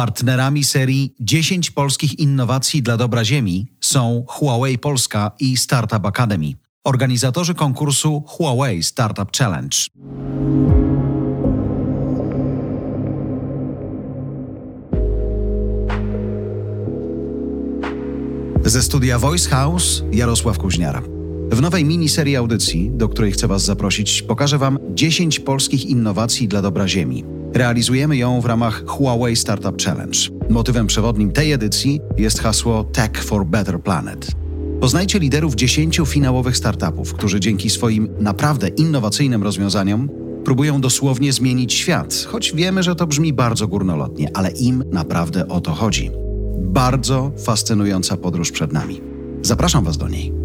Partnerami serii 10 polskich innowacji dla dobra Ziemi są Huawei Polska i Startup Academy, organizatorzy konkursu Huawei Startup Challenge. Ze studia Voice House Jarosław Kuźniara. W nowej miniserii audycji, do której chcę Was zaprosić, pokażę Wam 10 polskich innowacji dla dobra Ziemi. Realizujemy ją w ramach Huawei Startup Challenge. Motywem przewodnim tej edycji jest hasło Tech for Better Planet. Poznajcie liderów 10 finałowych startupów, którzy dzięki swoim naprawdę innowacyjnym rozwiązaniom próbują dosłownie zmienić świat, choć wiemy, że to brzmi bardzo górnolotnie, ale im naprawdę o to chodzi. Bardzo fascynująca podróż przed nami. Zapraszam Was do niej.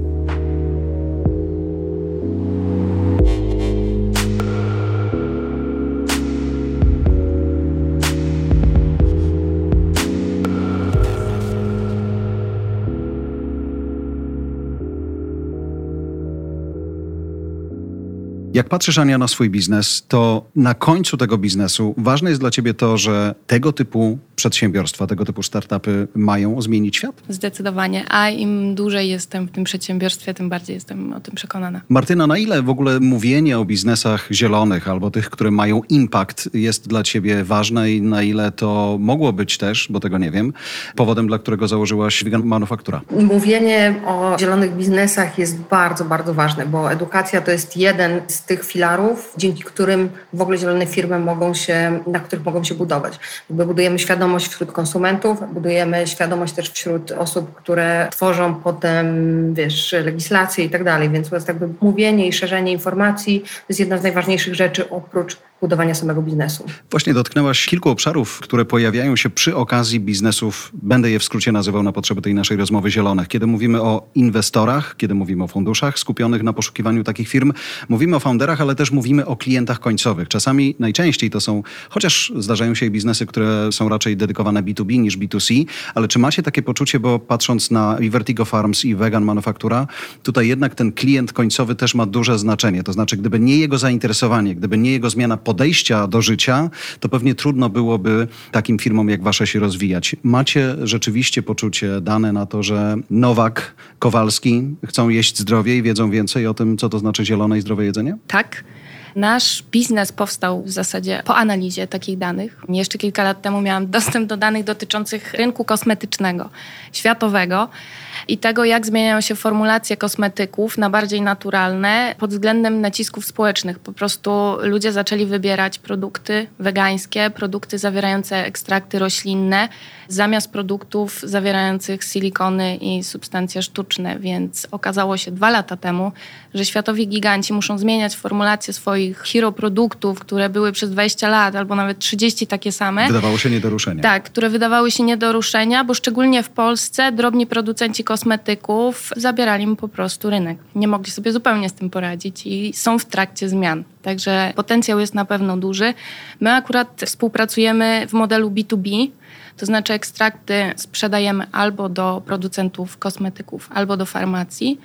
Jak patrzysz, Ania, na swój biznes, to na końcu tego biznesu ważne jest dla ciebie to, że tego typu przedsiębiorstwa, tego typu startupy mają zmienić świat? Zdecydowanie. A im dłużej jestem w tym przedsiębiorstwie, tym bardziej jestem o tym przekonana. Martyna, na ile w ogóle mówienie o biznesach zielonych albo tych, które mają impact, jest dla ciebie ważne i na ile to mogło być też, bo tego nie wiem, powodem, dla którego założyłaś Vegan Manufaktura? Mówienie o zielonych biznesach jest bardzo, bardzo ważne, bo edukacja to jest jeden z tych filarów, dzięki którym w ogóle zielone firmy mogą się, na których mogą się budować. Jakby budujemy świadomość wśród konsumentów, budujemy świadomość też wśród osób, które tworzą potem, wiesz, legislację i tak dalej, więc to jest jakby mówienie i szerzenie informacji to jest jedna z najważniejszych rzeczy oprócz budowania samego biznesu. Właśnie dotknęłaś kilku obszarów, które pojawiają się przy okazji biznesów, będę je w skrócie nazywał na potrzeby tej naszej rozmowy zielonych. Kiedy mówimy o inwestorach, kiedy mówimy o funduszach skupionych na poszukiwaniu takich firm, mówimy o founderach, ale też mówimy o klientach końcowych. Czasami najczęściej to są, chociaż zdarzają się biznesy, które są raczej dedykowane B2B niż B2C, ale czy macie takie poczucie, bo patrząc na i Vertigo Farms i Vegan Manufaktura, tutaj jednak ten klient końcowy też ma duże znaczenie. To znaczy, gdyby nie jego zainteresowanie, gdyby nie jego zmiana podejścia do życia, to pewnie trudno byłoby takim firmom jak wasze się rozwijać. Macie rzeczywiście poczucie dane na to, że Nowak, Kowalski chcą jeść zdrowiej, wiedzą więcej o tym, co to znaczy zielone i zdrowe jedzenie? Tak. Nasz biznes powstał w zasadzie po analizie takich danych. Jeszcze kilka lat temu miałam dostęp do danych dotyczących rynku kosmetycznego, światowego i tego, jak zmieniają się formulacje kosmetyków na bardziej naturalne pod względem nacisków społecznych. Po prostu ludzie zaczęli wybierać produkty wegańskie, produkty zawierające ekstrakty roślinne, zamiast produktów zawierających silikony i substancje sztuczne. Więc okazało się dwa lata temu, że światowi giganci muszą zmieniać formulację swoich hero produktów, które były przez 20 lat albo nawet 30 takie same. Wydawało się nie do ruszenia. Tak, które wydawały się nie do ruszenia, bo szczególnie w Polsce drobni producenci kosmetyków zabierali mu po prostu rynek. Nie mogli sobie zupełnie z tym poradzić i są w trakcie zmian. Także potencjał jest na pewno duży. My akurat współpracujemy w modelu B2B, to znaczy ekstrakty sprzedajemy albo do producentów kosmetyków, albo do farmacji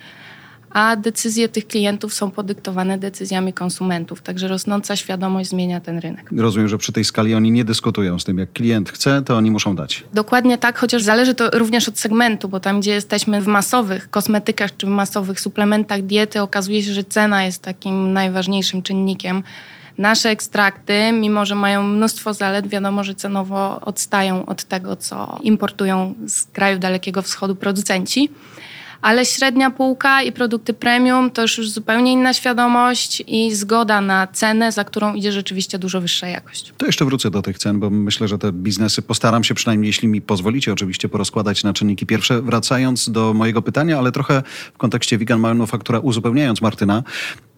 a decyzje tych klientów są podyktowane decyzjami konsumentów. Także rosnąca świadomość zmienia ten rynek. Rozumiem, że przy tej skali oni nie dyskutują z tym. Jak klient chce, to oni muszą dać. Dokładnie tak, chociaż zależy to również od segmentu, bo tam, gdzie jesteśmy w masowych kosmetykach czy w masowych suplementach diety, okazuje się, że cena jest takim najważniejszym czynnikiem. Nasze ekstrakty, mimo że mają mnóstwo zalet, wiadomo, że cenowo odstają od tego, co importują z krajów Dalekiego Wschodu producenci ale średnia półka i produkty premium to już, zupełnie inna świadomość i zgoda na cenę, za którą idzie rzeczywiście dużo wyższa jakość. To jeszcze wrócę do tych cen, bo myślę, że te biznesy postaram się przynajmniej, jeśli mi pozwolicie, oczywiście porozkładać na czynniki pierwsze. Wracając do mojego pytania, ale trochę w kontekście vegan manufaktura uzupełniając Martyna,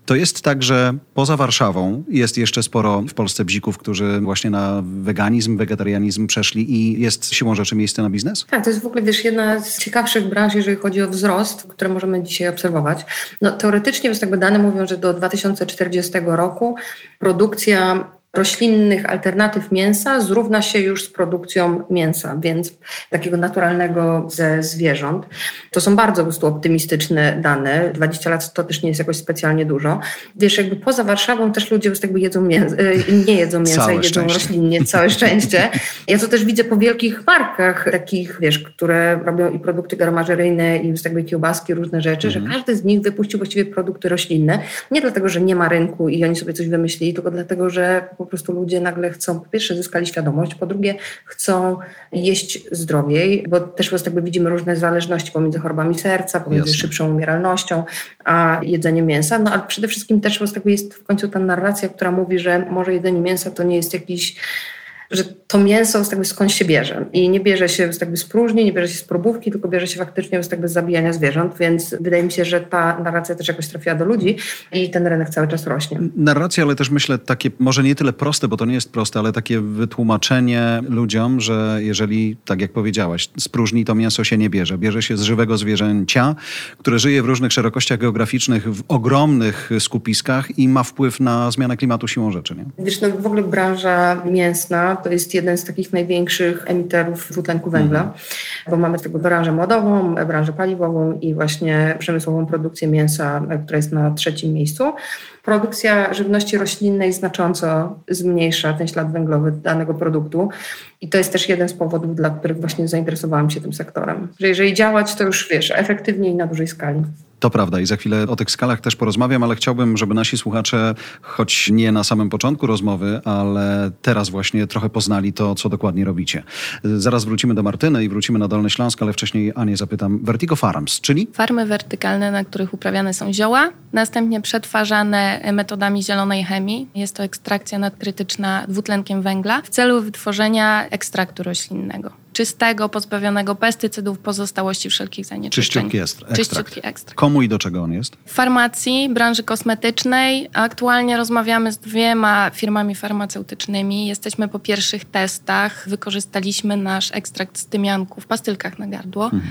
to jest tak, że poza Warszawą jest jeszcze sporo w Polsce bzików, którzy właśnie na weganizm, wegetarianizm przeszli i jest siłą rzeczy miejsce na biznes? Tak, to jest w ogóle wiesz, jedna z ciekawszych branż, jeżeli chodzi o wzrost, który możemy dzisiaj obserwować. No, teoretycznie jakby dane mówią, że do 2040 roku produkcja roślinnych alternatyw mięsa zrówna się już z produkcją mięsa, więc takiego naturalnego ze zwierząt. To są bardzo po prostu optymistyczne dane. 20 lat to też nie jest jakoś specjalnie dużo. Wiesz, jakby poza Warszawą też ludzie już jakby jedzą mięso, y, nie jedzą mięsa całe jedzą szczęście. roślinnie, całe szczęście. Ja to też widzę po wielkich markach takich, wiesz, które robią i produkty garomażeryjne i już jakby kiełbaski, różne rzeczy, mhm. że każdy z nich wypuścił właściwie produkty roślinne. Nie dlatego, że nie ma rynku i oni sobie coś wymyślili, tylko dlatego, że po prostu ludzie nagle chcą, po pierwsze zyskali świadomość, po drugie chcą jeść zdrowiej, bo też po jakby widzimy różne zależności pomiędzy chorobami serca, pomiędzy Jasne. szybszą umieralnością, a jedzeniem mięsa. No ale przede wszystkim też po jest w końcu ta narracja, która mówi, że może jedzenie mięsa to nie jest jakiś że to mięso z tego skąd się bierze. I nie bierze się z, jakby z próżni, nie bierze się z probówki, tylko bierze się faktycznie z, jakby z zabijania zwierząt, więc wydaje mi się, że ta narracja też jakoś trafiła do ludzi i ten rynek cały czas rośnie. Narracja, ale też myślę takie, może nie tyle proste, bo to nie jest proste, ale takie wytłumaczenie ludziom, że jeżeli, tak jak powiedziałaś, z próżni to mięso się nie bierze. Bierze się z żywego zwierzęcia, które żyje w różnych szerokościach geograficznych, w ogromnych skupiskach i ma wpływ na zmianę klimatu siłą rzeczy. Nie? Wiesz, no w ogóle branża mięsna to jest jeden z takich największych emiterów dwutlenku węgla, mhm. bo mamy tego branżę modową, branżę paliwową i właśnie przemysłową produkcję mięsa, która jest na trzecim miejscu. Produkcja żywności roślinnej znacząco zmniejsza ten ślad węglowy danego produktu i to jest też jeden z powodów, dla których właśnie zainteresowałam się tym sektorem. Że jeżeli działać, to już wiesz, efektywnie i na dużej skali. To prawda i za chwilę o tych skalach też porozmawiam, ale chciałbym, żeby nasi słuchacze, choć nie na samym początku rozmowy, ale teraz właśnie trochę poznali to, co dokładnie robicie. Zaraz wrócimy do Martyny i wrócimy na Dolny Śląsk, ale wcześniej Anię zapytam. Vertigo Farms, czyli? Farmy wertykalne, na których uprawiane są zioła, następnie przetwarzane metodami zielonej chemii. Jest to ekstrakcja nadkrytyczna dwutlenkiem węgla w celu wytworzenia ekstraktu roślinnego czystego, pozbawionego pestycydów, pozostałości wszelkich zanieczyszczeń. Czyściutki ekstrakt. Czyściutki ekstrakt. Komu i do czego on jest? W farmacji, branży kosmetycznej. Aktualnie rozmawiamy z dwiema firmami farmaceutycznymi. Jesteśmy po pierwszych testach. Wykorzystaliśmy nasz ekstrakt z tymianku w pastylkach na gardło. Mhm.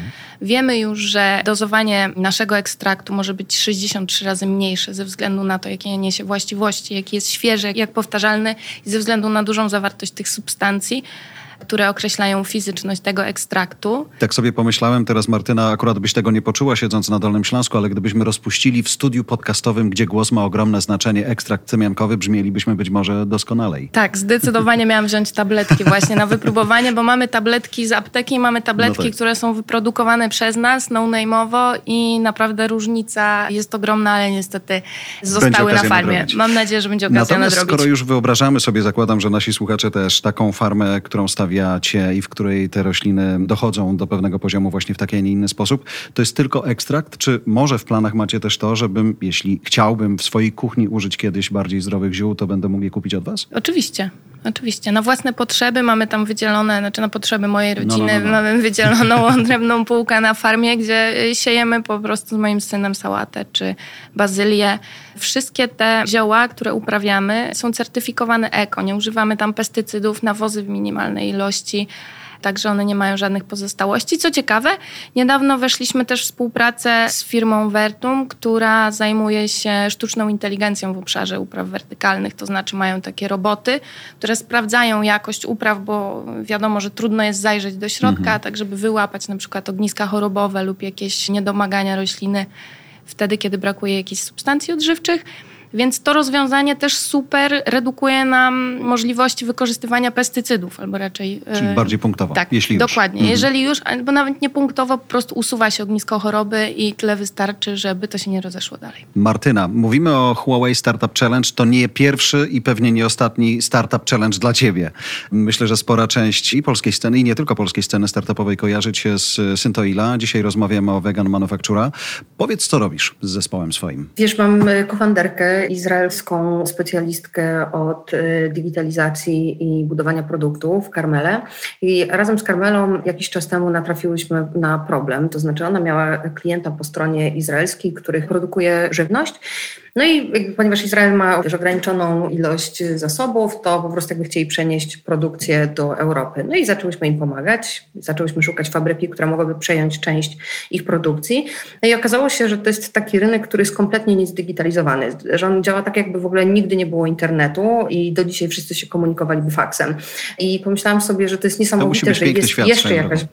Wiemy już, że dozowanie naszego ekstraktu może być 63 razy mniejsze ze względu na to, jakie niesie właściwości, jaki jest świeży, jak powtarzalny i ze względu na dużą zawartość tych substancji które określają fizyczność tego ekstraktu. Tak sobie pomyślałem, teraz Martyna, akurat byś tego nie poczuła siedząc na Dolnym Śląsku, ale gdybyśmy rozpuścili w studiu podcastowym, gdzie głos ma ogromne znaczenie, ekstrakt cymiankowy, brzmielibyśmy być może doskonalej. Tak, zdecydowanie miałam wziąć tabletki właśnie na wypróbowanie, bo mamy tabletki z apteki, mamy tabletki, no tak. które są wyprodukowane przez nas, no-name'owo i naprawdę różnica jest ogromna, ale niestety zostały na farmie. Nadrobić. Mam nadzieję, że będzie okazja Natomiast nadrobić. skoro już wyobrażamy sobie, zakładam, że nasi słuchacze też taką farmę, którą stawiają stawiacie i w której te rośliny dochodzą do pewnego poziomu właśnie w taki, a nie inny sposób, to jest tylko ekstrakt? Czy może w planach macie też to, żebym, jeśli chciałbym w swojej kuchni użyć kiedyś bardziej zdrowych ziół, to będę mógł je kupić od was? Oczywiście. Oczywiście. Na własne potrzeby mamy tam wydzielone, znaczy na potrzeby mojej rodziny, no, no, no, mamy wydzieloną odrębną półkę na farmie, gdzie siejemy po prostu z moim synem sałatę czy bazylię. Wszystkie te zioła, które uprawiamy, są certyfikowane eko. Nie używamy tam pestycydów, nawozy w minimalnej ilości także one nie mają żadnych pozostałości. Co ciekawe, niedawno weszliśmy też w współpracę z firmą Vertum, która zajmuje się sztuczną inteligencją w obszarze upraw wertykalnych, to znaczy mają takie roboty, które sprawdzają jakość upraw, bo wiadomo, że trudno jest zajrzeć do środka, mhm. tak żeby wyłapać na przykład ogniska chorobowe lub jakieś niedomagania rośliny wtedy, kiedy brakuje jakichś substancji odżywczych. Więc to rozwiązanie też super redukuje nam możliwości wykorzystywania pestycydów, albo raczej. Czyli e, bardziej punktowo. Tak, jeśli dokładnie. Już. Mhm. Jeżeli już, albo nawet nie punktowo, po prostu usuwa się ognisko choroby i tyle wystarczy, żeby to się nie rozeszło dalej. Martyna, mówimy o Huawei Startup Challenge. To nie pierwszy i pewnie nie ostatni Startup Challenge dla ciebie. Myślę, że spora część i polskiej sceny, i nie tylko polskiej sceny startupowej kojarzy się z Syntoila. Dzisiaj rozmawiamy o Vegan Manufactura. Powiedz, co robisz z zespołem swoim? Wiesz, mam kofanderkę izraelską specjalistkę od y, digitalizacji i budowania produktów, Carmelę. I razem z Carmelą jakiś czas temu natrafiłyśmy na problem. To znaczy, ona miała klienta po stronie izraelskiej, który produkuje żywność no i ponieważ Izrael ma też ograniczoną ilość zasobów, to po prostu jakby chcieli przenieść produkcję do Europy. No i zaczęłyśmy im pomagać, zaczęłyśmy szukać fabryki, która mogłaby przejąć część ich produkcji. No i okazało się, że to jest taki rynek, który jest kompletnie niezdigitalizowany, że działa tak, jakby w ogóle nigdy nie było internetu i do dzisiaj wszyscy się komunikowaliby faksem. I pomyślałam sobie, że to jest niesamowite, to że jest świat, jeszcze jakaś...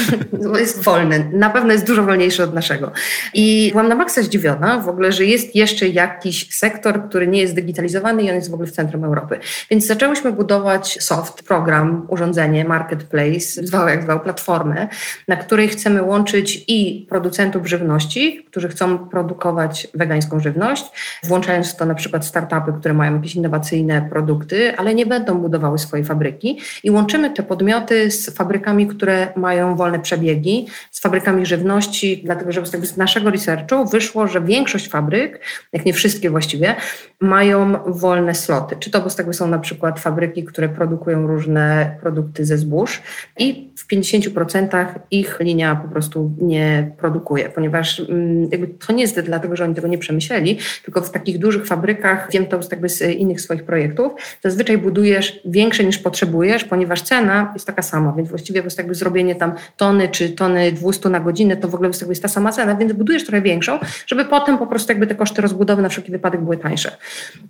jest wolny. Na pewno jest dużo wolniejszy od naszego. I byłam na maksa zdziwiona w ogóle, że jest jeszcze jakiś sektor, który nie jest digitalizowany i on jest w ogóle w centrum Europy. Więc zaczęłyśmy budować soft, program, urządzenie, marketplace, zwał jak zwał, platformę, na której chcemy łączyć i producentów żywności, którzy chcą produkować wegańską żywność, włączając w to na przykład startupy, które mają jakieś innowacyjne produkty, ale nie będą budowały swojej fabryki i łączymy te podmioty z fabrykami, które mają wolne przebiegi, z fabrykami żywności, dlatego że z naszego researchu wyszło, że większość fabryk, jak nie wszystkie właściwie, mają wolne sloty. Czy to, bo z tego są na przykład fabryki, które produkują różne produkty ze zbóż i w 50% ich linia po prostu nie produkuje, ponieważ mm, jakby to nie jest dlatego, że oni tego nie przemyśleli, tylko w takich dużych fabrykach, wiem to jakby z innych swoich projektów, zazwyczaj budujesz większe niż potrzebujesz, ponieważ cena jest taka sama, więc właściwie prostu jakby zrobienie tam tony czy tony 200 na godzinę, to w ogóle jest ta sama cena, więc budujesz trochę większą, żeby potem po prostu jakby te koszty rozbudowy na wszelki wypadek były tańsze.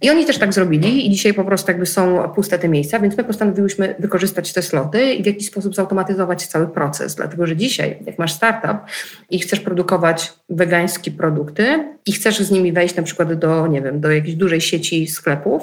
I oni też tak zrobili i dzisiaj po prostu jakby są puste te miejsca, więc my postanowiłyśmy wykorzystać te sloty i w jakiś sposób zautomatyzować cały proces, dlatego że dzisiaj, jak masz startup i chcesz produkować wegańskie produkty i chcesz z nimi wejść na przykład do, nie wiem, do jakiejś dużej sieci sklepów,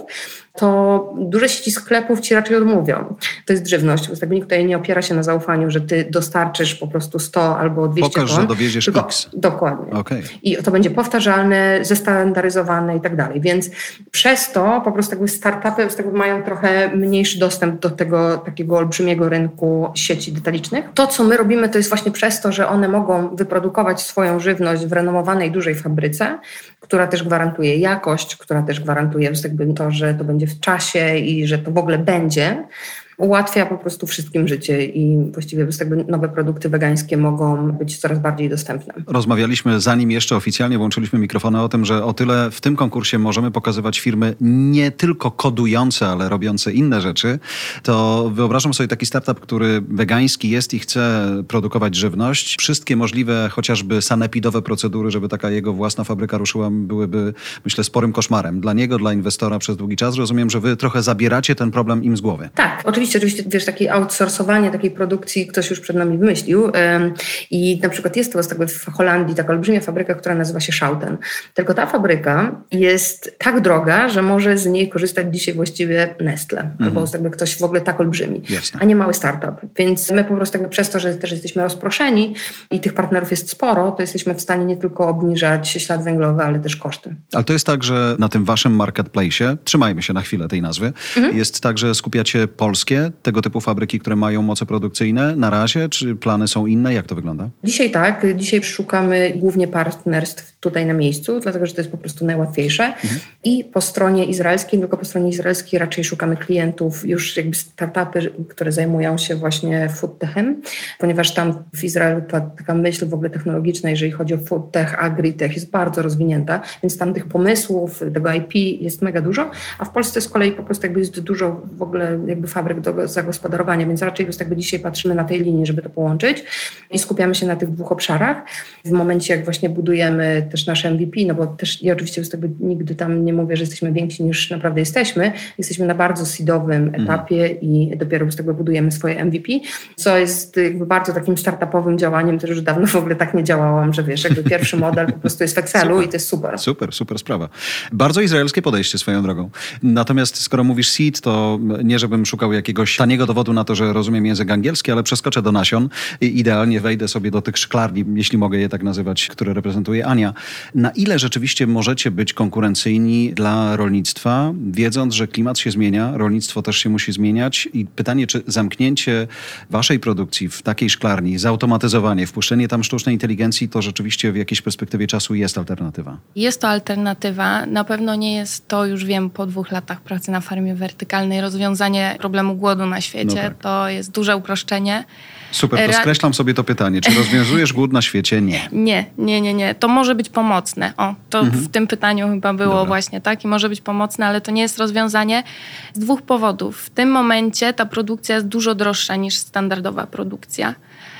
to duże sieci sklepów ci raczej odmówią. To jest żywność. Sklepnik tutaj nie opiera się na zaufaniu, że ty dostarczysz po prostu 100 albo 200 Pokaż, ton. że dowieziesz tylko, X. Dokładnie. Okay. I to będzie powtarzalne, zestandaryzowane i tak dalej. Więc przez to po prostu jakby startupy z mają trochę mniejszy dostęp do tego takiego olbrzymiego rynku sieci detalicznych. To, co my robimy, to jest właśnie przez to, że one mogą wyprodukować swoją żywność w renomowanej dużej fabryce, która też gwarantuje jakość, która też gwarantuje jakby to, że to będzie w czasie i że to w ogóle będzie ułatwia po prostu wszystkim życie i właściwie jakby nowe produkty wegańskie mogą być coraz bardziej dostępne. Rozmawialiśmy, zanim jeszcze oficjalnie włączyliśmy mikrofony, o tym, że o tyle w tym konkursie możemy pokazywać firmy nie tylko kodujące, ale robiące inne rzeczy, to wyobrażam sobie taki startup, który wegański jest i chce produkować żywność. Wszystkie możliwe, chociażby sanepidowe procedury, żeby taka jego własna fabryka ruszyła, byłyby, myślę, sporym koszmarem. Dla niego, dla inwestora przez długi czas. Rozumiem, że wy trochę zabieracie ten problem im z głowy. Tak, oczywiście oczywiście, oczywiście, wiesz, takie outsourcowanie takiej produkcji ktoś już przed nami wymyślił i na przykład jest to w Holandii taka olbrzymia fabryka, która nazywa się Schouten. Tylko ta fabryka jest tak droga, że może z niej korzystać dzisiaj właściwie Nestle, mhm. albo jakby ktoś w ogóle tak olbrzymi, Jasne. a nie mały startup. Więc my po prostu jakby przez to, że też jesteśmy rozproszeni i tych partnerów jest sporo, to jesteśmy w stanie nie tylko obniżać ślad węglowy, ale też koszty. Ale to jest tak, że na tym waszym marketplace, trzymajmy się na chwilę tej nazwy, mhm. jest tak, że skupiacie polskie tego typu fabryki, które mają moce produkcyjne na razie? Czy plany są inne? Jak to wygląda? Dzisiaj tak. Dzisiaj szukamy głównie partnerstw tutaj na miejscu, dlatego że to jest po prostu najłatwiejsze. Mhm. I po stronie izraelskiej, tylko po stronie izraelskiej raczej szukamy klientów, już jakby startupy, które zajmują się właśnie foodtechem, ponieważ tam w Izraelu ta taka myśl w ogóle technologiczna, jeżeli chodzi o foodtech, agritech jest bardzo rozwinięta, więc tam tych pomysłów, tego IP jest mega dużo, a w Polsce z kolei po prostu jakby jest dużo w ogóle jakby fabryk do zagospodarowania, więc raczej już jakby dzisiaj patrzymy na tej linii, żeby to połączyć i skupiamy się na tych dwóch obszarach. W momencie, jak właśnie budujemy też nasze MVP, no bo też ja oczywiście już jakby nigdy tam nie mówię, że jesteśmy więksi niż naprawdę jesteśmy. Jesteśmy na bardzo seedowym mhm. etapie mm. i dopiero z tego budujemy swoje MVP, co jest jakby bardzo takim startupowym działaniem, też już dawno w ogóle tak nie działałam, że wiesz, jakby pierwszy model po prostu jest w Excelu super. i to jest super. Super, super sprawa. Bardzo izraelskie podejście swoją drogą. Natomiast skoro mówisz seed, to nie żebym szukał jakiegoś taniego dowodu na to, że rozumiem język angielski, ale przeskoczę do nasion i idealnie wejdę sobie do tych szklarni, jeśli mogę je tak nazywać, które reprezentuje Ania. Na ile rzeczywiście możecie być konkurencyjni dla rolnictwa, wiedząc, że klimat się zmienia, rolnictwo też się musi zmieniać i pytanie, czy zamknięcie waszej produkcji w takiej szklarni, zautomatyzowanie, wpuszczenie tam sztucznej inteligencji, to rzeczywiście w jakiejś perspektywie czasu jest alternatywa? Jest to alternatywa. Na pewno nie jest to, już wiem, po dwóch latach pracy na farmie wertykalnej rozwiązanie problemu głodu na świecie. No tak. To jest duże uproszczenie. Super, to Ra- skreślam sobie to pytanie. Czy rozwiązujesz głód na świecie? Nie. Nie, nie, nie, nie. To może być pomocne. O, to w tym pytaniu chyba było Dobra. właśnie tak i może być pomocne, ale to nie jest rozwiązanie z dwóch powodów. W tym momencie ta produkcja jest dużo droższa niż standardowa produkcja.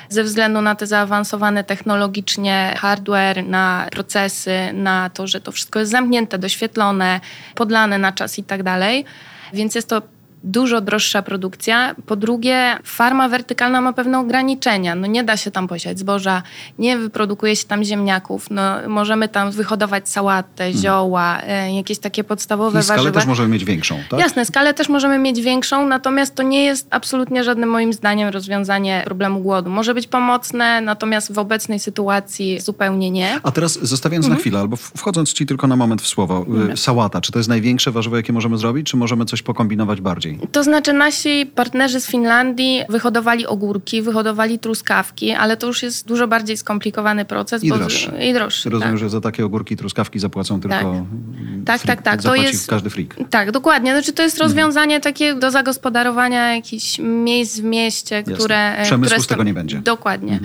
Ze względu na te zaawansowane technologicznie hardware, na procesy, na to, że to wszystko jest zamknięte, doświetlone, podlane na czas i tak dalej. Więc jest to dużo droższa produkcja. Po drugie, farma wertykalna ma pewne ograniczenia. No nie da się tam posiać zboża, nie wyprodukuje się tam ziemniaków. No, możemy tam wyhodować sałatę, zioła, e, jakieś takie podstawowe I skalę warzywa. też możemy mieć większą, tak? Jasne, skalę też możemy mieć większą, natomiast to nie jest absolutnie żadnym moim zdaniem rozwiązanie problemu głodu. Może być pomocne, natomiast w obecnej sytuacji zupełnie nie. A teraz zostawiając Mhm. na chwilę, albo wchodząc ci tylko na moment w słowo, y, sałata, czy to jest największe warzywo, jakie możemy zrobić, czy możemy coś pokombinować bardziej? To znaczy nasi partnerzy z Finlandii wyhodowali ogórki, wyhodowali truskawki, ale to już jest dużo bardziej skomplikowany proces. I droższy. I droższy, Rozumiem, tak. że za takie ogórki, truskawki zapłacą tylko Tak. mm, Tak, freak, tak, tak. To jest- każdy freak. Tak, dokładnie. Znaczy, to jest Mhm. rozwiązanie takie do zagospodarowania jakichś miejsc w mieście, które... e, Przemysłu które z tego nie będzie. Mhm. Dokładnie.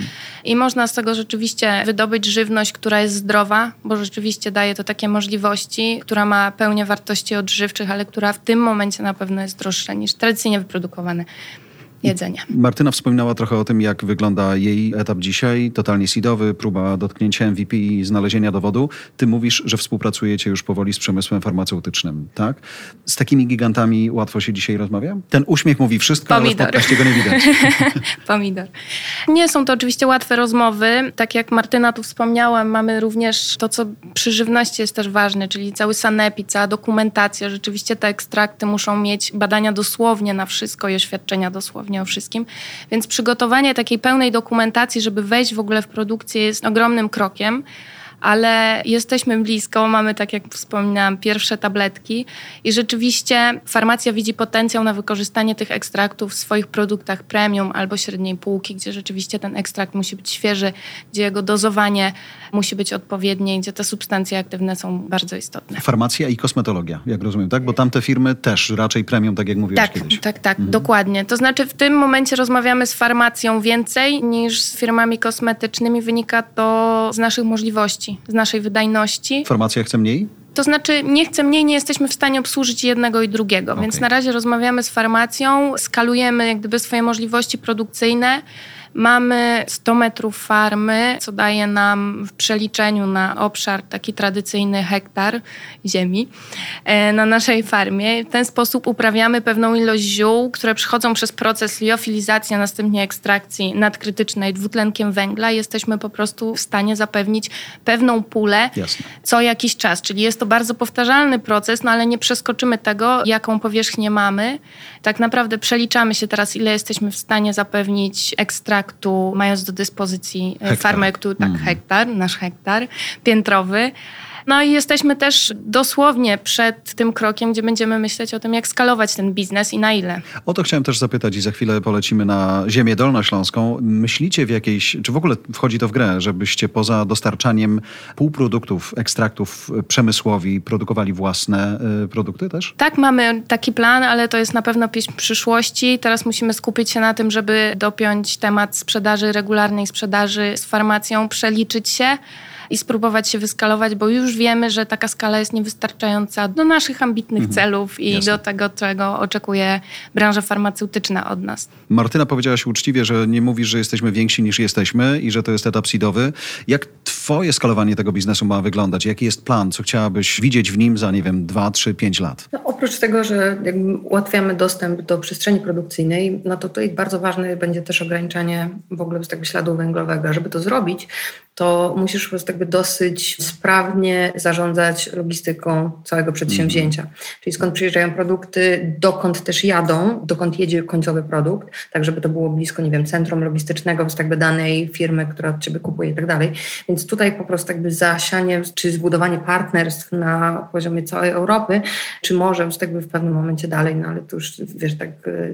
I można z tego rzeczywiście wydobyć żywność, która jest zdrowa, bo rzeczywiście daje to takie możliwości, która ma pełnię wartości odżywczych, ale która w tym momencie na pewno jest droższa niż tradycyjnie wyprodukowane jedzenie. Martyna wspominała trochę o tym, jak wygląda jej etap dzisiaj, totalnie seedowy, próba dotknięcia MVP i znalezienia dowodu. Ty mówisz, że współpracujecie już powoli z przemysłem farmaceutycznym, tak? Z takimi gigantami łatwo się dzisiaj rozmawia? Ten uśmiech mówi wszystko, ale w Pomidor. go nie widać. Pomidor. Nie są to oczywiście łatwe rozmowy. Tak jak Martyna tu wspomniała, mamy również to, co przy żywności jest też ważne, czyli cały sanepid, cała dokumentacja. Rzeczywiście te ekstrakty muszą mieć badania dosłownie na wszystko i oświadczenia dosłownie o wszystkim. Więc przygotowanie takiej pełnej dokumentacji, żeby wejść w ogóle w produkcję jest ogromnym krokiem. Ale jesteśmy blisko, mamy, tak jak wspominałam, pierwsze tabletki i rzeczywiście farmacja widzi potencjał na wykorzystanie tych ekstraktów w swoich produktach premium albo średniej półki, gdzie rzeczywiście ten ekstrakt musi być świeży, gdzie jego dozowanie musi być odpowiednie, gdzie te substancje aktywne są bardzo istotne. Farmacja i kosmetologia, jak rozumiem, tak? Bo tamte firmy też raczej premium, tak jak mówiłeś Tak, kiedyś. tak, tak, dokładnie. To znaczy w tym momencie rozmawiamy z farmacją więcej niż z firmami kosmetycznymi. Wynika to z naszych możliwości, z naszej wydajności. Farmacja chce mniej? To znaczy, nie chcę mniej, nie jesteśmy w stanie obsłużyć jednego i drugiego, więc Okej. na razie rozmawiamy z farmacją, skalujemy jak gdyby swoje możliwości produkcyjne. Mamy 100 metrów farmy, co daje nam w przeliczeniu na obszar taki tradycyjny hektar ziemi e, na naszej farmie. W ten sposób uprawiamy pewną ilość ziół, które przechodzą przez proces liofilizacji, a następnie ekstrakcji nadkrytycznej dwutlenkiem węgla. Jesteśmy po prostu w stanie zapewnić pewną pulę Jasne. co jakiś czas. Czyli jest to bardzo powtarzalny proces, no ale nie przeskoczymy tego, jaką powierzchnię mamy. Tak naprawdę przeliczamy się teraz, ile jesteśmy w stanie zapewnić ekstraktu, mając do dyspozycji e, Hektar. farmę, który, tak, Mhm. hektar, nasz hektar piętrowy. No i jesteśmy też dosłownie przed tym krokiem, gdzie będziemy myśleć o tym, jak skalować ten biznes i na ile. O to chciałem też zapytać i za chwilę polecimy na ziemię dolnośląską. Myślicie w jakiejś, czy w ogóle wchodzi to w grę, żebyście poza dostarczaniem półproduktów, ekstraktów przemysłowi produkowali własne y, produkty też? Tak, mamy taki plan, ale to jest na pewno pieśń przyszłości. Teraz musimy skupić się na tym, żeby dopiąć temat sprzedaży, regularnej sprzedaży z farmacją, przeliczyć się i spróbować się wyskalować, bo już wiemy, że taka skala jest niewystarczająca do naszych ambitnych celów i Jasne. do tego, czego oczekuje branża farmaceutyczna od nas. Martyna powiedziałaś uczciwie, że nie mówisz, że jesteśmy więksi niż jesteśmy i że to jest etap seedowy. Jak twoje skalowanie tego biznesu ma wyglądać? Jaki jest plan? Co chciałabyś widzieć w nim za, nie wiem, 2, 3, 5 lat? No, oprócz tego, że jakby ułatwiamy dostęp do przestrzeni produkcyjnej, no to tutaj bardzo ważne będzie też ograniczanie w ogóle jakby śladu węglowego. Żeby to zrobić, to musisz po prostu jakby dosyć sprawnie zarządzać logistyką całego przedsięwzięcia. Czyli skąd przyjeżdżają produkty, dokąd też jadą, dokąd jedzie końcowy produkt, tak żeby to było blisko, nie wiem, centrum logistycznego, więc jakby danej firmy, która od ciebie kupuje i tak dalej. Więc tutaj po prostu jakby zasianie czy zbudowanie partnerstw na poziomie całej Europy, czy może już jakby w pewnym momencie dalej, no ale to już wiesz, tak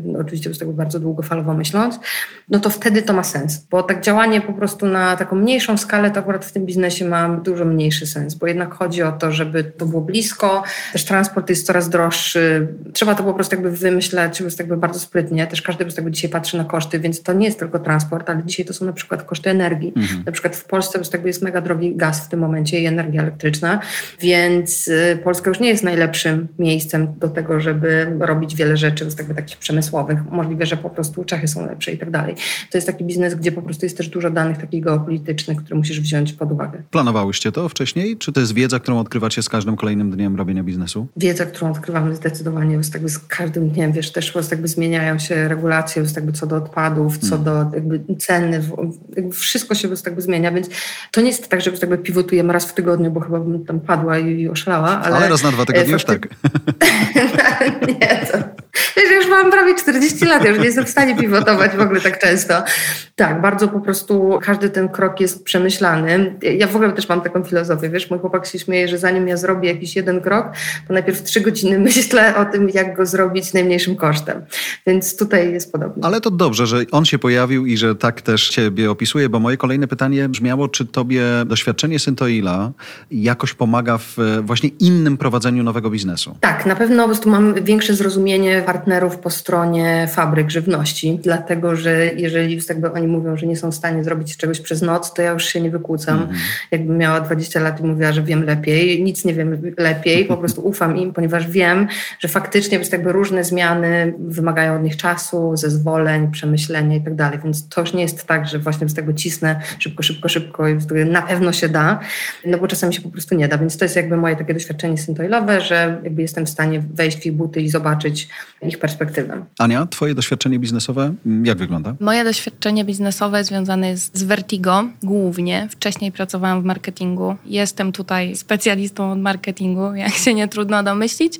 no, oczywiście już tak bardzo długofalowo myśląc, no to wtedy to ma sens, bo tak działanie po prostu na taką mniejszą skalę to akurat w tym biznesie ma dużo mniejszy sens, bo jednak chodzi o to, żeby to było blisko, też transport jest coraz droższy, trzeba to po prostu jakby wymyślać jakby bardzo sprytnie, też każdy po prostu dzisiaj patrzy na koszty, więc to nie jest tylko transport, ale dzisiaj to są na przykład koszty energii. Mhm. Na przykład w Polsce po prostu jest mega drogi gaz w tym momencie i energia elektryczna, więc y, Polska już nie jest najlepszym miejscem do tego, żeby robić wiele rzeczy jakby takich przemysłowych. Możliwe, że po prostu Czechy są lepsze i tak dalej. To jest taki biznes, gdzie po prostu jest też dużo danych takich geopolitycznych, które musisz wziąć pod uwagę. Planowałyście to wcześniej? Czy to jest wiedza, którą odkrywacie z każdym kolejnym dniem robienia biznesu? Wiedza, którą odkrywamy zdecydowanie jest jakby z każdym dniem, wiesz, też jakby zmieniają się regulacje jakby co do odpadów, co hmm. do jakby ceny, jakby wszystko się jakby zmienia, więc to nie jest tak, że jakby pivotujemy raz w tygodniu, bo chyba bym tam padła i, i oszalała. Ale, ale raz na dwa tygodnie już tak. nie, to już mam prawie 40 lat, już nie jestem w stanie pivotować w ogóle tak często. Tak, bardzo po prostu każdy ten krok jest przemyślany. Ja w ogóle też mam taką filozofię, wiesz, mój chłopak się śmieje, że zanim ja zrobię jakiś jeden krok, to najpierw trzy godziny myślę o tym, jak go zrobić najmniejszym kosztem. Więc tutaj jest podobnie. Ale to dobrze, że on się pojawił i że tak też ciebie opisuje, bo moje kolejne pytanie brzmiało, czy tobie doświadczenie Syntoila jakoś pomaga w właśnie innym prowadzeniu nowego biznesu? Tak, na pewno po prostu mam większe zrozumienie partnerów po stronie fabryk żywności, dlatego że jeżeli jakby oni mówią, że nie są w stanie zrobić czegoś przez noc, to ja już się nie wykłócam. Mm. Jakbym miała 20 lat i mówiła, że wiem lepiej, nic nie wiem lepiej, po prostu ufam im, ponieważ wiem, że faktycznie jest jakby różne zmiany wymagają od nich czasu, zezwoleń, przemyślenia i tak dalej, więc to już nie jest tak, że właśnie z tego cisnę szybko, szybko, szybko i na pewno się da, no bo czasami się po prostu nie da, więc to jest jakby moje takie doświadczenie syntoilowe, że jakby jestem w stanie wejść w ich buty i zobaczyć ich perspektywę. Ania, twoje doświadczenie biznesowe mm, jak wygląda? Moje doświadczenie biznesowe związane jest z Vertigo głównie. Wcześniej pracowałam w marketingu. Jestem tutaj specjalistą od marketingu, jak się nie trudno domyślić.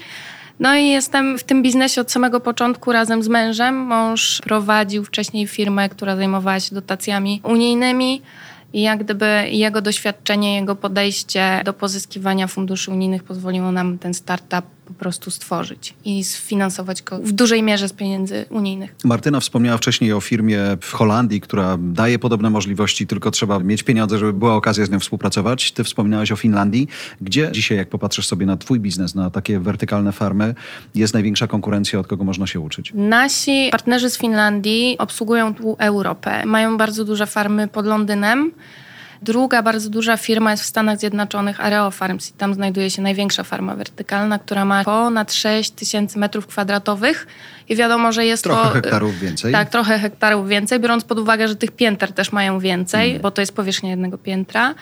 No i jestem w tym biznesie od samego początku razem z mężem. Mąż prowadził wcześniej firmę, która zajmowała się dotacjami unijnymi. I jak gdyby jego doświadczenie, jego podejście do pozyskiwania funduszy unijnych pozwoliło nam ten startup po prostu stworzyć i sfinansować go w dużej mierze z pieniędzy unijnych. Martyna wspomniała wcześniej o firmie w Holandii, która daje podobne możliwości, tylko trzeba mieć pieniądze, żeby była okazja z nią współpracować. Ty wspominałeś o Finlandii, gdzie dzisiaj, jak popatrzysz sobie na twój biznes, na takie wertykalne farmy, jest największa konkurencja, od kogo można się uczyć? Nasi partnerzy z Finlandii obsługują tu Europę. Mają bardzo duże farmy pod Londynem. Druga bardzo duża firma jest w Stanach Zjednoczonych, Areo Farms i tam znajduje się największa farma wertykalna, która ma ponad 6 tysięcy metrów kwadratowych i wiadomo, że jest trochę to... Trochę hektarów więcej. Tak, trochę hektarów więcej, biorąc pod uwagę, że tych pięter też mają więcej, mm. bo to jest powierzchnia jednego piętra.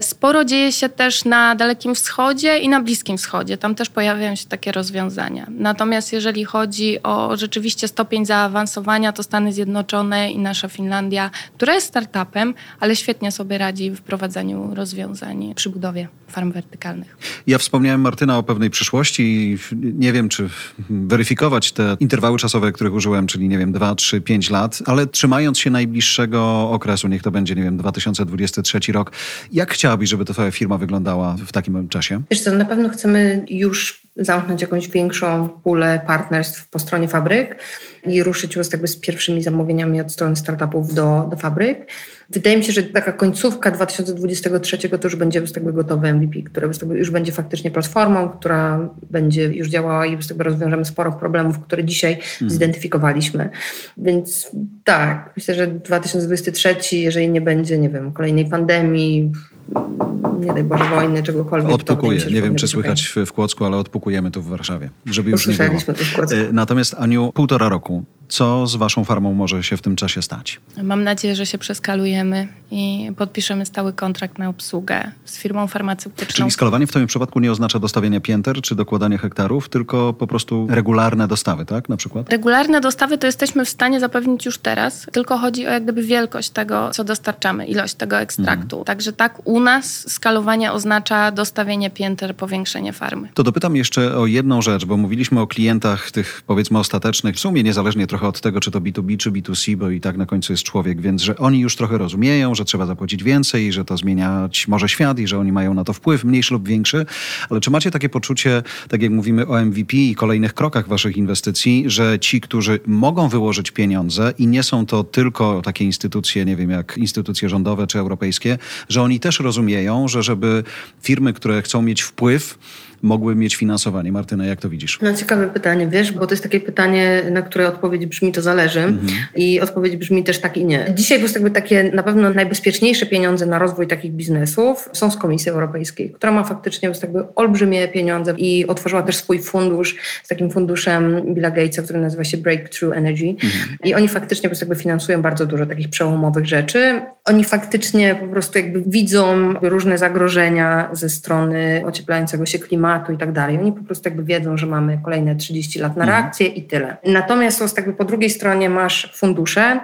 Sporo dzieje się też na Dalekim Wschodzie i na Bliskim Wschodzie. Tam też pojawiają się takie rozwiązania. Natomiast jeżeli chodzi o rzeczywiście stopień zaawansowania, to Stany Zjednoczone i nasza Finlandia, która jest startupem, ale świetnie sobie radzi w wprowadzaniu rozwiązań przy budowie farm wertykalnych. Ja wspomniałem Martyna o pewnej przyszłości i nie wiem, czy weryfikować te interwały czasowe, których użyłem, czyli nie wiem, 2, 3, 5 lat, ale trzymając się najbliższego okresu, niech to będzie, nie wiem, 2023 rok, jak chciałabyś, żeby twoja firma wyglądała w takim czasie? Wiesz co, na pewno chcemy już zamknąć jakąś większą pulę partnerstw po stronie fabryk i ruszyć już jakby z pierwszymi zamówieniami od strony startupów do, do fabryk. Wydaje mi się, że taka końcówka 2023 to już będzie jakby gotowy MVP, który już będzie faktycznie platformą, która będzie już działała i rozwiążemy sporo problemów, które dzisiaj mhm. zidentyfikowaliśmy. Więc tak, myślę, że 2023, jeżeli nie będzie, nie wiem, kolejnej pandemii, nie daj Boże wojny, czegokolwiek. Odpukuję. Nie wiem, czy słychać w, w Kłodzku, ale odpukujemy tu w Warszawie, żeby już nie było. E, natomiast Aniu, półtora roku co z waszą farmą może się w tym czasie stać? Mam nadzieję, że się przeskalujemy i podpiszemy stały kontrakt na obsługę z firmą farmaceutyczną. Czyli skalowanie w tym przypadku nie oznacza dostawiania pięter czy dokładania hektarów, tylko po prostu regularne dostawy, tak? Na przykład? Regularne dostawy to jesteśmy w stanie zapewnić już teraz, tylko chodzi o jak gdyby wielkość tego, co dostarczamy, ilość tego ekstraktu. Mhm. Także tak u nas skalowanie oznacza dostawienie pięter, powiększenie farmy. To dopytam jeszcze o jedną rzecz, bo mówiliśmy o klientach tych powiedzmy ostatecznych, w sumie niezależnie trochę od tego, czy to B2B, czy B2C, bo i tak na końcu jest człowiek, więc że oni już trochę rozumieją, że że trzeba zapłacić więcej że to zmieniać może świat i że oni mają na to wpływ, mniejszy lub większy. Ale czy macie takie poczucie, tak jak mówimy o MVP i kolejnych krokach waszych inwestycji, że ci, którzy mogą wyłożyć pieniądze i nie są to tylko takie instytucje, nie wiem, jak instytucje rządowe czy europejskie, że oni też rozumieją, że żeby firmy, które chcą mieć wpływ, mogły mieć finansowanie. Martyna, jak to widzisz? No ciekawe pytanie, wiesz, bo to jest takie pytanie, na które odpowiedź brzmi to zależy mhm. i odpowiedź brzmi też tak i nie. Dzisiaj prostu jakby takie na pewno najbezpieczniejsze pieniądze na rozwój takich biznesów są z Komisji Europejskiej, która ma faktycznie jakby olbrzymie pieniądze i otworzyła też swój fundusz z takim funduszem Billa Gatesa, który nazywa się Breakthrough Energy mhm. i oni faktycznie po jakby finansują bardzo dużo takich przełomowych rzeczy. Oni faktycznie po prostu jakby widzą różne zagrożenia ze strony ocieplającego się klimatu, klimatu i tak dalej. Oni po prostu jakby wiedzą, że mamy kolejne 30 lat na mhm. reakcję i tyle. Natomiast jest jakby po drugiej stronie masz fundusze,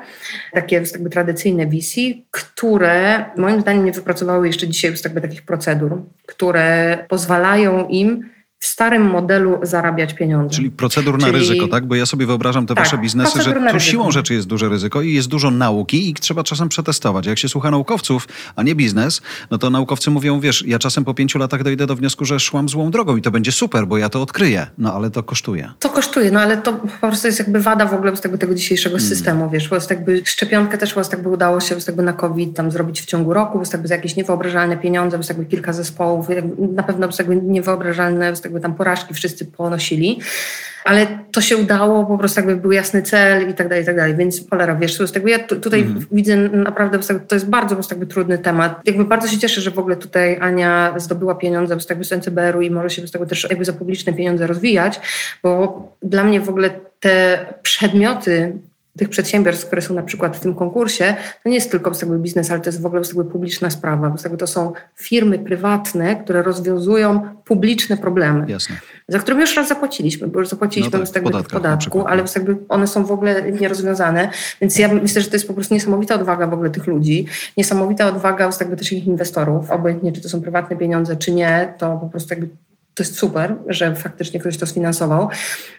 takie jakby tradycyjne VC, które moim zdaniem nie wypracowały jeszcze dzisiaj jakby takich procedur, które pozwalają im w starym modelu zarabiać pieniądze. Czyli procedur na Czyli... ryzyko, tak? Bo ja sobie wyobrażam te tak, wasze biznesy, że tu siłą rzeczy jest duże ryzyko i jest dużo nauki i trzeba czasem przetestować. Jak się słucha naukowców, a nie biznes, no to naukowcy mówią, wiesz, ja czasem po pięciu latach dojdę do wniosku, że szłam złą drogą i to będzie super, bo ja to odkryję. No ale to kosztuje. To kosztuje, no ale to po prostu jest jakby wada w ogóle z tego, tego dzisiejszego hmm. systemu, wiesz, bo jest jakby szczepionkę też was jakby udało się jakby na COVID tam zrobić w ciągu roku, bo jakby za jakieś niewyobrażalne pieniądze, bo jakby kilka zespołów, na pewno jakby niewyobrażalne jakby tam porażki wszyscy ponosili, ale to się udało, po prostu jakby był jasny cel i tak dalej, i tak dalej. Więc cholera, wiesz, to jakby ja tutaj mm. widzę naprawdę, to jest bardzo po prostu jakby trudny temat. Jakby bardzo się cieszę, że w ogóle tutaj Ania zdobyła pieniądze po prostu z NCBR-u i może się z tego też jakby za publiczne pieniądze rozwijać, bo dla mnie w ogóle te przedmioty tych przedsiębiorstw, które są na przykład w tym konkursie, to nie jest tylko jakby biznes, ale to jest w ogóle jakby publiczna sprawa. Bo to są firmy prywatne, które rozwiązują publiczne problemy, Jasne. za które już raz zapłaciliśmy, bo już zapłaciliśmy no tak, jakby w podatku, ale jakby one są w ogóle nierozwiązane. Więc ja myślę, że to jest po prostu niesamowita odwaga w ogóle tych ludzi, niesamowita odwaga jakby też ich inwestorów, obojętnie czy to są prywatne pieniądze, czy nie, to po prostu jakby to jest super, że faktycznie ktoś to sfinansował,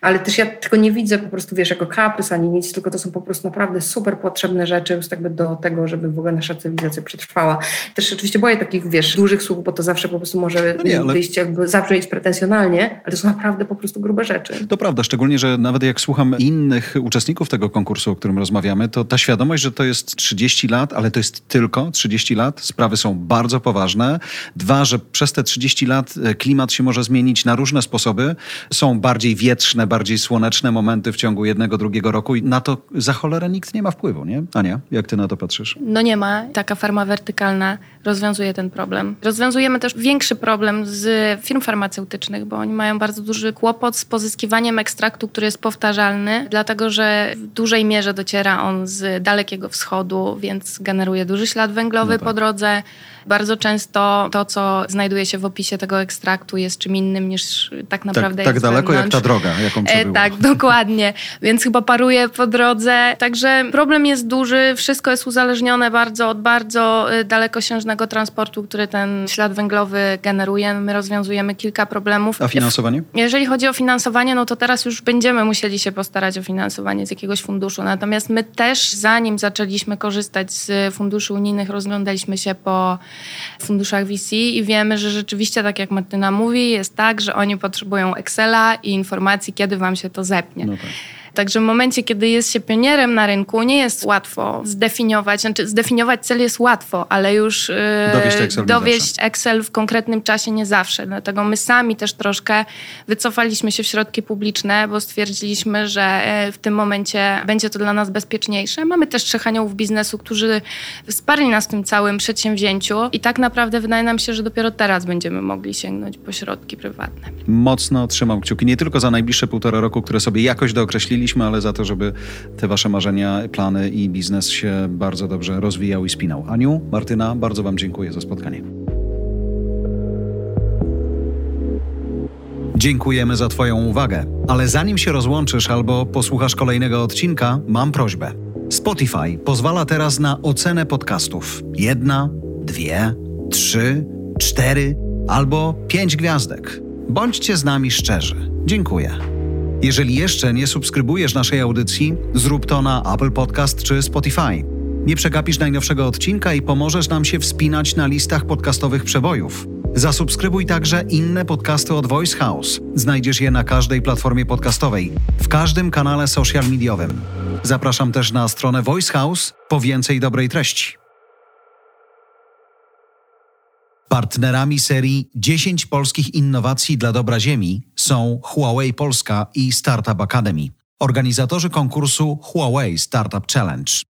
ale też ja tylko nie widzę po prostu, wiesz, jako kaprys ani nic, tylko to są po prostu naprawdę super potrzebne rzeczy już jakby do tego, żeby w ogóle nasza cywilizacja przetrwała. Też oczywiście boję takich, wiesz, dużych słów, bo to zawsze po prostu może no nie, ale... wyjść jakby zabrzmieć pretensjonalnie, ale to są naprawdę po prostu grube rzeczy. To prawda, szczególnie, że nawet jak słucham innych uczestników tego konkursu, o którym rozmawiamy, to ta świadomość, że to jest 30 lat, ale to jest tylko 30 lat, sprawy są bardzo poważne. Dwa, że przez te 30 lat e, klimat się może może zmienić na różne sposoby. Są bardziej wietrzne, bardziej słoneczne momenty w ciągu jednego, drugiego roku i na to za cholerę nikt nie ma wpływu, nie? Ania, jak ty na to patrzysz? No nie ma. Taka farma wertykalna rozwiązuje ten problem. Rozwiązujemy też większy problem z firm farmaceutycznych, bo oni mają bardzo duży kłopot z pozyskiwaniem ekstraktu, który jest powtarzalny, dlatego że w dużej mierze dociera on z Dalekiego Wschodu, więc generuje duży ślad węglowy no tak. po drodze. Bardzo często to, co znajduje się w opisie tego ekstraktu jest czym innym niż tak, tak naprawdę tak, jest Tak daleko wewnątrz. jak ta droga, jaką e, Tak, dokładnie. Więc chyba paruje po drodze. Także problem jest duży, wszystko jest uzależnione bardzo od bardzo e, dalekosiężnego transportu, który ten ślad węglowy generuje. My rozwiązujemy kilka problemów. A finansowanie? Jeżeli chodzi o finansowanie, no to teraz już będziemy musieli się postarać o finansowanie z jakiegoś funduszu. Natomiast my też, zanim zaczęliśmy korzystać z funduszy unijnych, rozglądaliśmy się po funduszach VC i wiemy, że rzeczywiście, tak jak Martyna mówi, jest tak, że oni potrzebują Excela i informacji, kiedy wam się to zepnie. No tak. Także w momencie, kiedy jest się pionierem na rynku, nie jest łatwo zdefiniować, znaczy zdefiniować cel jest łatwo, ale już yy, dowieść, Excel, dowieść Excel w konkretnym czasie nie zawsze. Dlatego my sami też troszkę wycofaliśmy się w środki publiczne, bo stwierdziliśmy, że e, w tym momencie będzie to dla nas bezpieczniejsze. Mamy też trzech aniołów biznesu, którzy wsparli nas w tym całym przedsięwzięciu i tak naprawdę wydaje nam się, że dopiero teraz będziemy mogli sięgnąć po środki prywatne. Mocno trzymam kciuki, nie tylko za najbliższe półtora roku, które sobie jakoś dookreślili, ale za to, żeby te wasze marzenia, plany i biznes się bardzo dobrze rozwijał i spinał. Aniu, Martyna, bardzo wam dziękuję za spotkanie. Dziękujemy za Twoją uwagę, ale zanim się rozłączysz albo posłuchasz kolejnego odcinka, mam prośbę. Spotify pozwala teraz na ocenę podcastów. Jedna, dwie, trzy, cztery albo pięć gwiazdek. Bądźcie z nami szczerzy. Dziękuję. Jeżeli jeszcze nie subskrybujesz naszej audycji, zrób to na Apple Podcast czy Spotify. Nie przegapisz najnowszego odcinka i pomożesz nam się wspinać na listach podcastowych przebojów. Zasubskrybuj także inne podcasty od Voice House. Znajdziesz je na każdej platformie podcastowej, w każdym kanale social mediowym. Zapraszam też na stronę Voice House po więcej dobrej treści. Partnerami serii 10 polskich innowacji dla dobra Ziemi są Huawei Polska i Startup Academy, organizatorzy konkursu Huawei Startup Challenge.